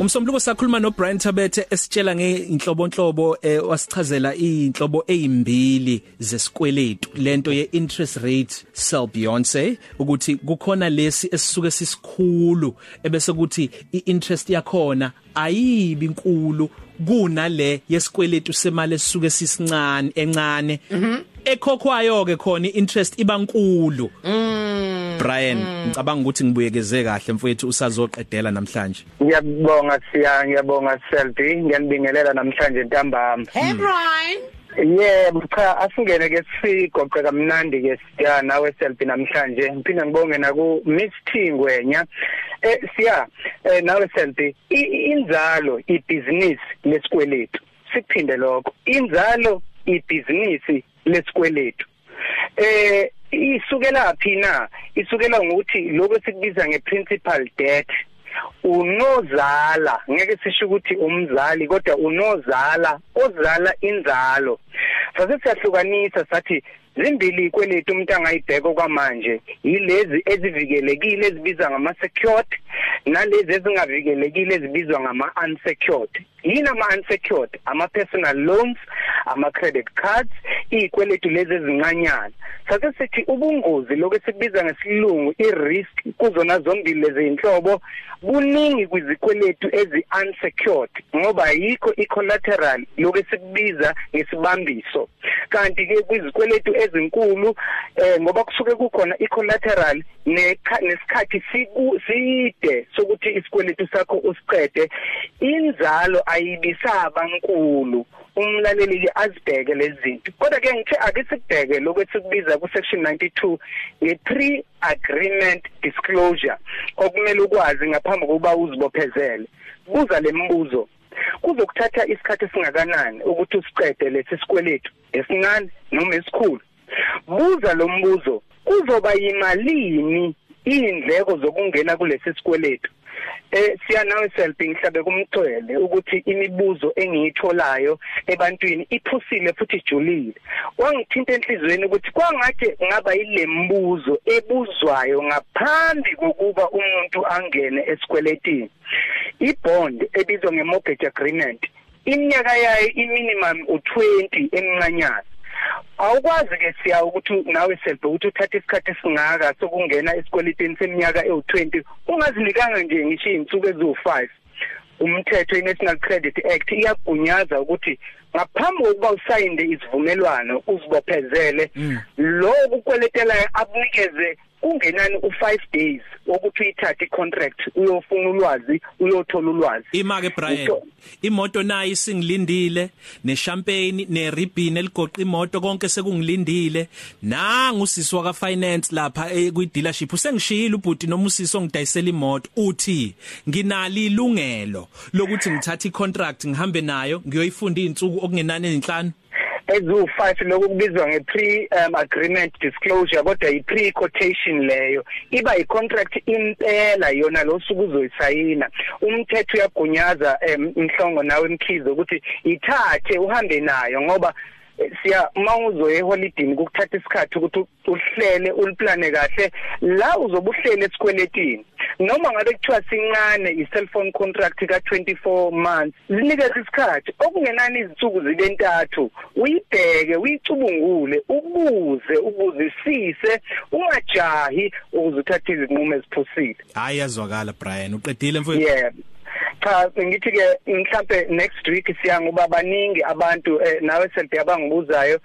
Umsombuluko sakhuluma no Brian Tabethe esitshela ngeinhlobonhlobo eh, wasichazela inhlobo ezimbili zesikweletu. Lento ye interest rate sell Beyonce ukuthi kukhona lesi esisuke sisikhulu ebese kuthi iinterest yakhona ayibi inkulu kunale yesikweletu semali esisuke sisincane encane. Ekhokhwayo ke khona iinterest iba nkulu. Brian ngicabanga ukuthi ngibuyekeze kahle mfowethu usazoqedela namhlanje. Ngiyabonga siya ngiyabonga Selby ngiyanibingelela namhlanje ntambama. Hey Brian. Yebo cha asingene ke sigoqe kamnandi ke siya nawe Selby namhlanje. Ngiphinde ngibonge naku Miss Thingwenya. Eh siya eh, nawe Selby i- inzalo ibusiness lesikweletu. Siphinde lokho. Inzalo ibhizinisi lesikweletu. Eh isukela phi na? Isukela ngokuthi lokho sikubiza ngeprincipal debt unozala ngeke sisho ukuthi umzali kodwa unozala ozala inzalo. Sase siyahlukanisa sathi zimbili ikweletu umuntu angayibheka kwamanje yilezi ezivikelekile ezibizwa ngama secured nalezi ezingavikelekile ezibizwa ngama unsecured yini ama unsecured ama personal loans ama credit cards izikweletu lezi ezincanyana. Sase sithi ubungozi lokho sikubiza ngesilungu i-risk kuzona zombili lezi inhlobo kuningi kwizikweletu ezi unsecured ngoba yikho i-collateral lokho sikubiza ngesibambiso. Kanti ke kwizikweletu ezinkulu eh ngoba kusuke kukhona i-collateral nesikhathi side sokuthi isikweletu sakho usiqede inzalo ayibisaba nkulu. Umlaleli ke azibheke lezi zinto. Kodwa ke ngithe ake sikubheke lokho sikubiza ku section 92 nge pre agreement disclosure okumele ukwazi ngaphambi kokuba uzibophezele. Buza lembuzo kuzokuthatha isikhathi esingakanani ukuthi usiqede lesi sikweletu esincane noma esikhulu? Buza lo mbuzo kuzoba yimalini indleko zokungena kulesi sikweletu? Eh siya nawe selfie ngihlabe kumcwele ukuthi imibuzo engiyitholayo ebantwini iphusile futhi ijulile. Wangithinta enhlizweni ukuthi kwangathi ngaba ilembuzo ebuzwayo ngaphambi kokuba umuntu angene esikweletini. Ibond ebizwa ngemortgage agreement iminyaka yayo iminimum u20 emncanyana. Awukwazi ke siya ukuthi nawe self ukuthi uthathe isikhathi esingaka sokungena esikweletini seminyaka ewu20 ungazinikanga nje ngisho izinsuku eziwu5 umthetho iNational Credit Act iyagunyaza ukuthi ngaphambi kokuba usayinde isivumelwano uzibophezele. Lo ukweletelayo akunikeze kungenani u5 days ukuthi uyithathe icontract uyofuna ulwazi uyothola ulwazi. Ima ke Brian imoto nayo isingilindile nechampagne neribbon eligoqa imoto konke sekungilindile. Nanga usisi waka finance lapha eh, kwi dealership usengishila ubhuti noma usisi ongidayisela imoto. Uthi nginali ilungelo lokuthi ngithathe icontract ngihambe nayo ngiyoyifunda izinsuku okungenani ezinhlanu eziwu5 lokhu kubizwa nge-pre um, agreement disclosure kodwa i-pre quotation leyo iba i-contract impela yona lo suku uzoyisayina. Umthetho uyagunyaza um, inhlongo nawe mkhize ukuthi ithathe uhambe nayo ngoba eh, siya mawuzoye eholidini kukuthatha isikhathi ukuthi uhlele uliplane kahle. La uzobuhlele esikweletini noma ngabe kuthiwa sincane i-cellphone contract ka24 months zinikeza isikhathi. Okungenani izinsuku zibe ntathu uyibheke uyicubungule ubuze ubuzisise ungajahi ukuze uthathe izinqumo eziphusile. Hayi yazwakala Brian. Uqedile mfowethu? Yeah. Cha ngithi ke mhlambe next week siya ngoba baningi abantu eh, nawe selbe abangibuzayo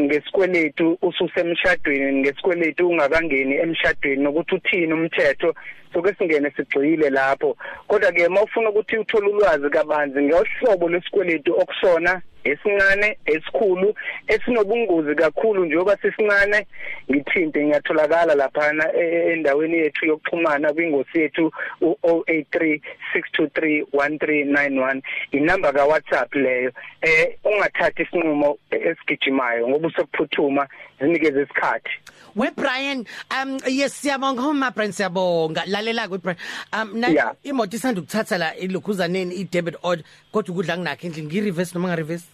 ngesikweletu ususemshadweni ngesikweletu ungakangeni emshadweni nokuthi uthini umthetho. Soke singene sigcile lapho. Kodwa ke mawufuna ukuthi uthole ulwazi kabanzi ngohlobo lesikweletu okusona esincane esikhulu esinobungozi kakhulu njengoba sisincane ngithinte ngiyatholakala laphana e- endaweni yethu yokuxhumana kwingosi yethu u083 623 1391 inamba ka WhatsApp leyo eh ungathathi isinqumo esigijimayo ngoba usokuphuthuma zinikeze isikhathi. We Brian um yes siyabonga homa Brian siyabonga. Lalela Brian um na Yeah. imoto isanda ukuthatha la ilokhuzaneni i debit order kodwa ukudla nginakho endlini ngi reverse noma nga reverse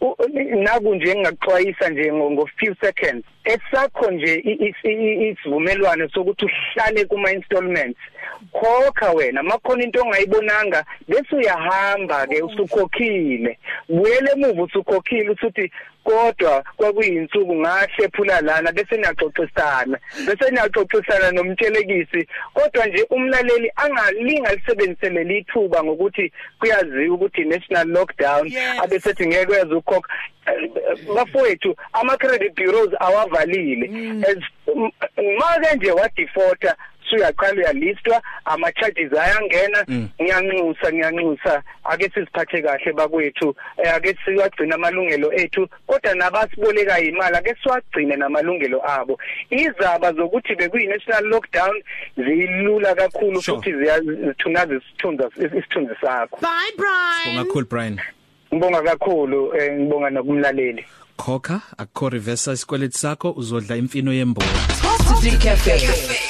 U- naku nje engakuxwayisa nje ngo ngo few seconds. Esakho nje isivumelwano sokuthi uhlale kuma installments khokha wena makhona into ongayibonanga bese uyahamba ke usukhokhile. Buyele emuva usukhokhile usuthi kodwa kwakuyinsuku ngahlephula lana bese niyaxoxisana bese niyaxoxisana nomtshelekisi kodwa nje umlaleli angalinga lisebenzisele lithuba ngokuthi kuyaziwa ukuthi national lockdown Yes. abesethi ngeke uyazi ukukhokha. Bafowethu ama credit bureaus awavalile. As manje nje wa defaulter suyaqala uyalistwa ama charges ayangena ngiyanxusa ngiyanxusa. Ake siziphathe kahle bakwethu eh, ake siwagcina amalungelo ethu kodwa nabasiboleka imali ake siwagcine namalungelo abo. Izaba zokuthi bekuyi national lockdown zilula kakhulu Sure. futhi ziyazithunaza isithunzi isithunzi sakho. Bye brian. Ungakhulu Brian. Ngibonga kakhulu eh, ngibonga nokumlaleli khokha akukho reverse isikweletu sakho uzodla imfino yembola Positive Cafe.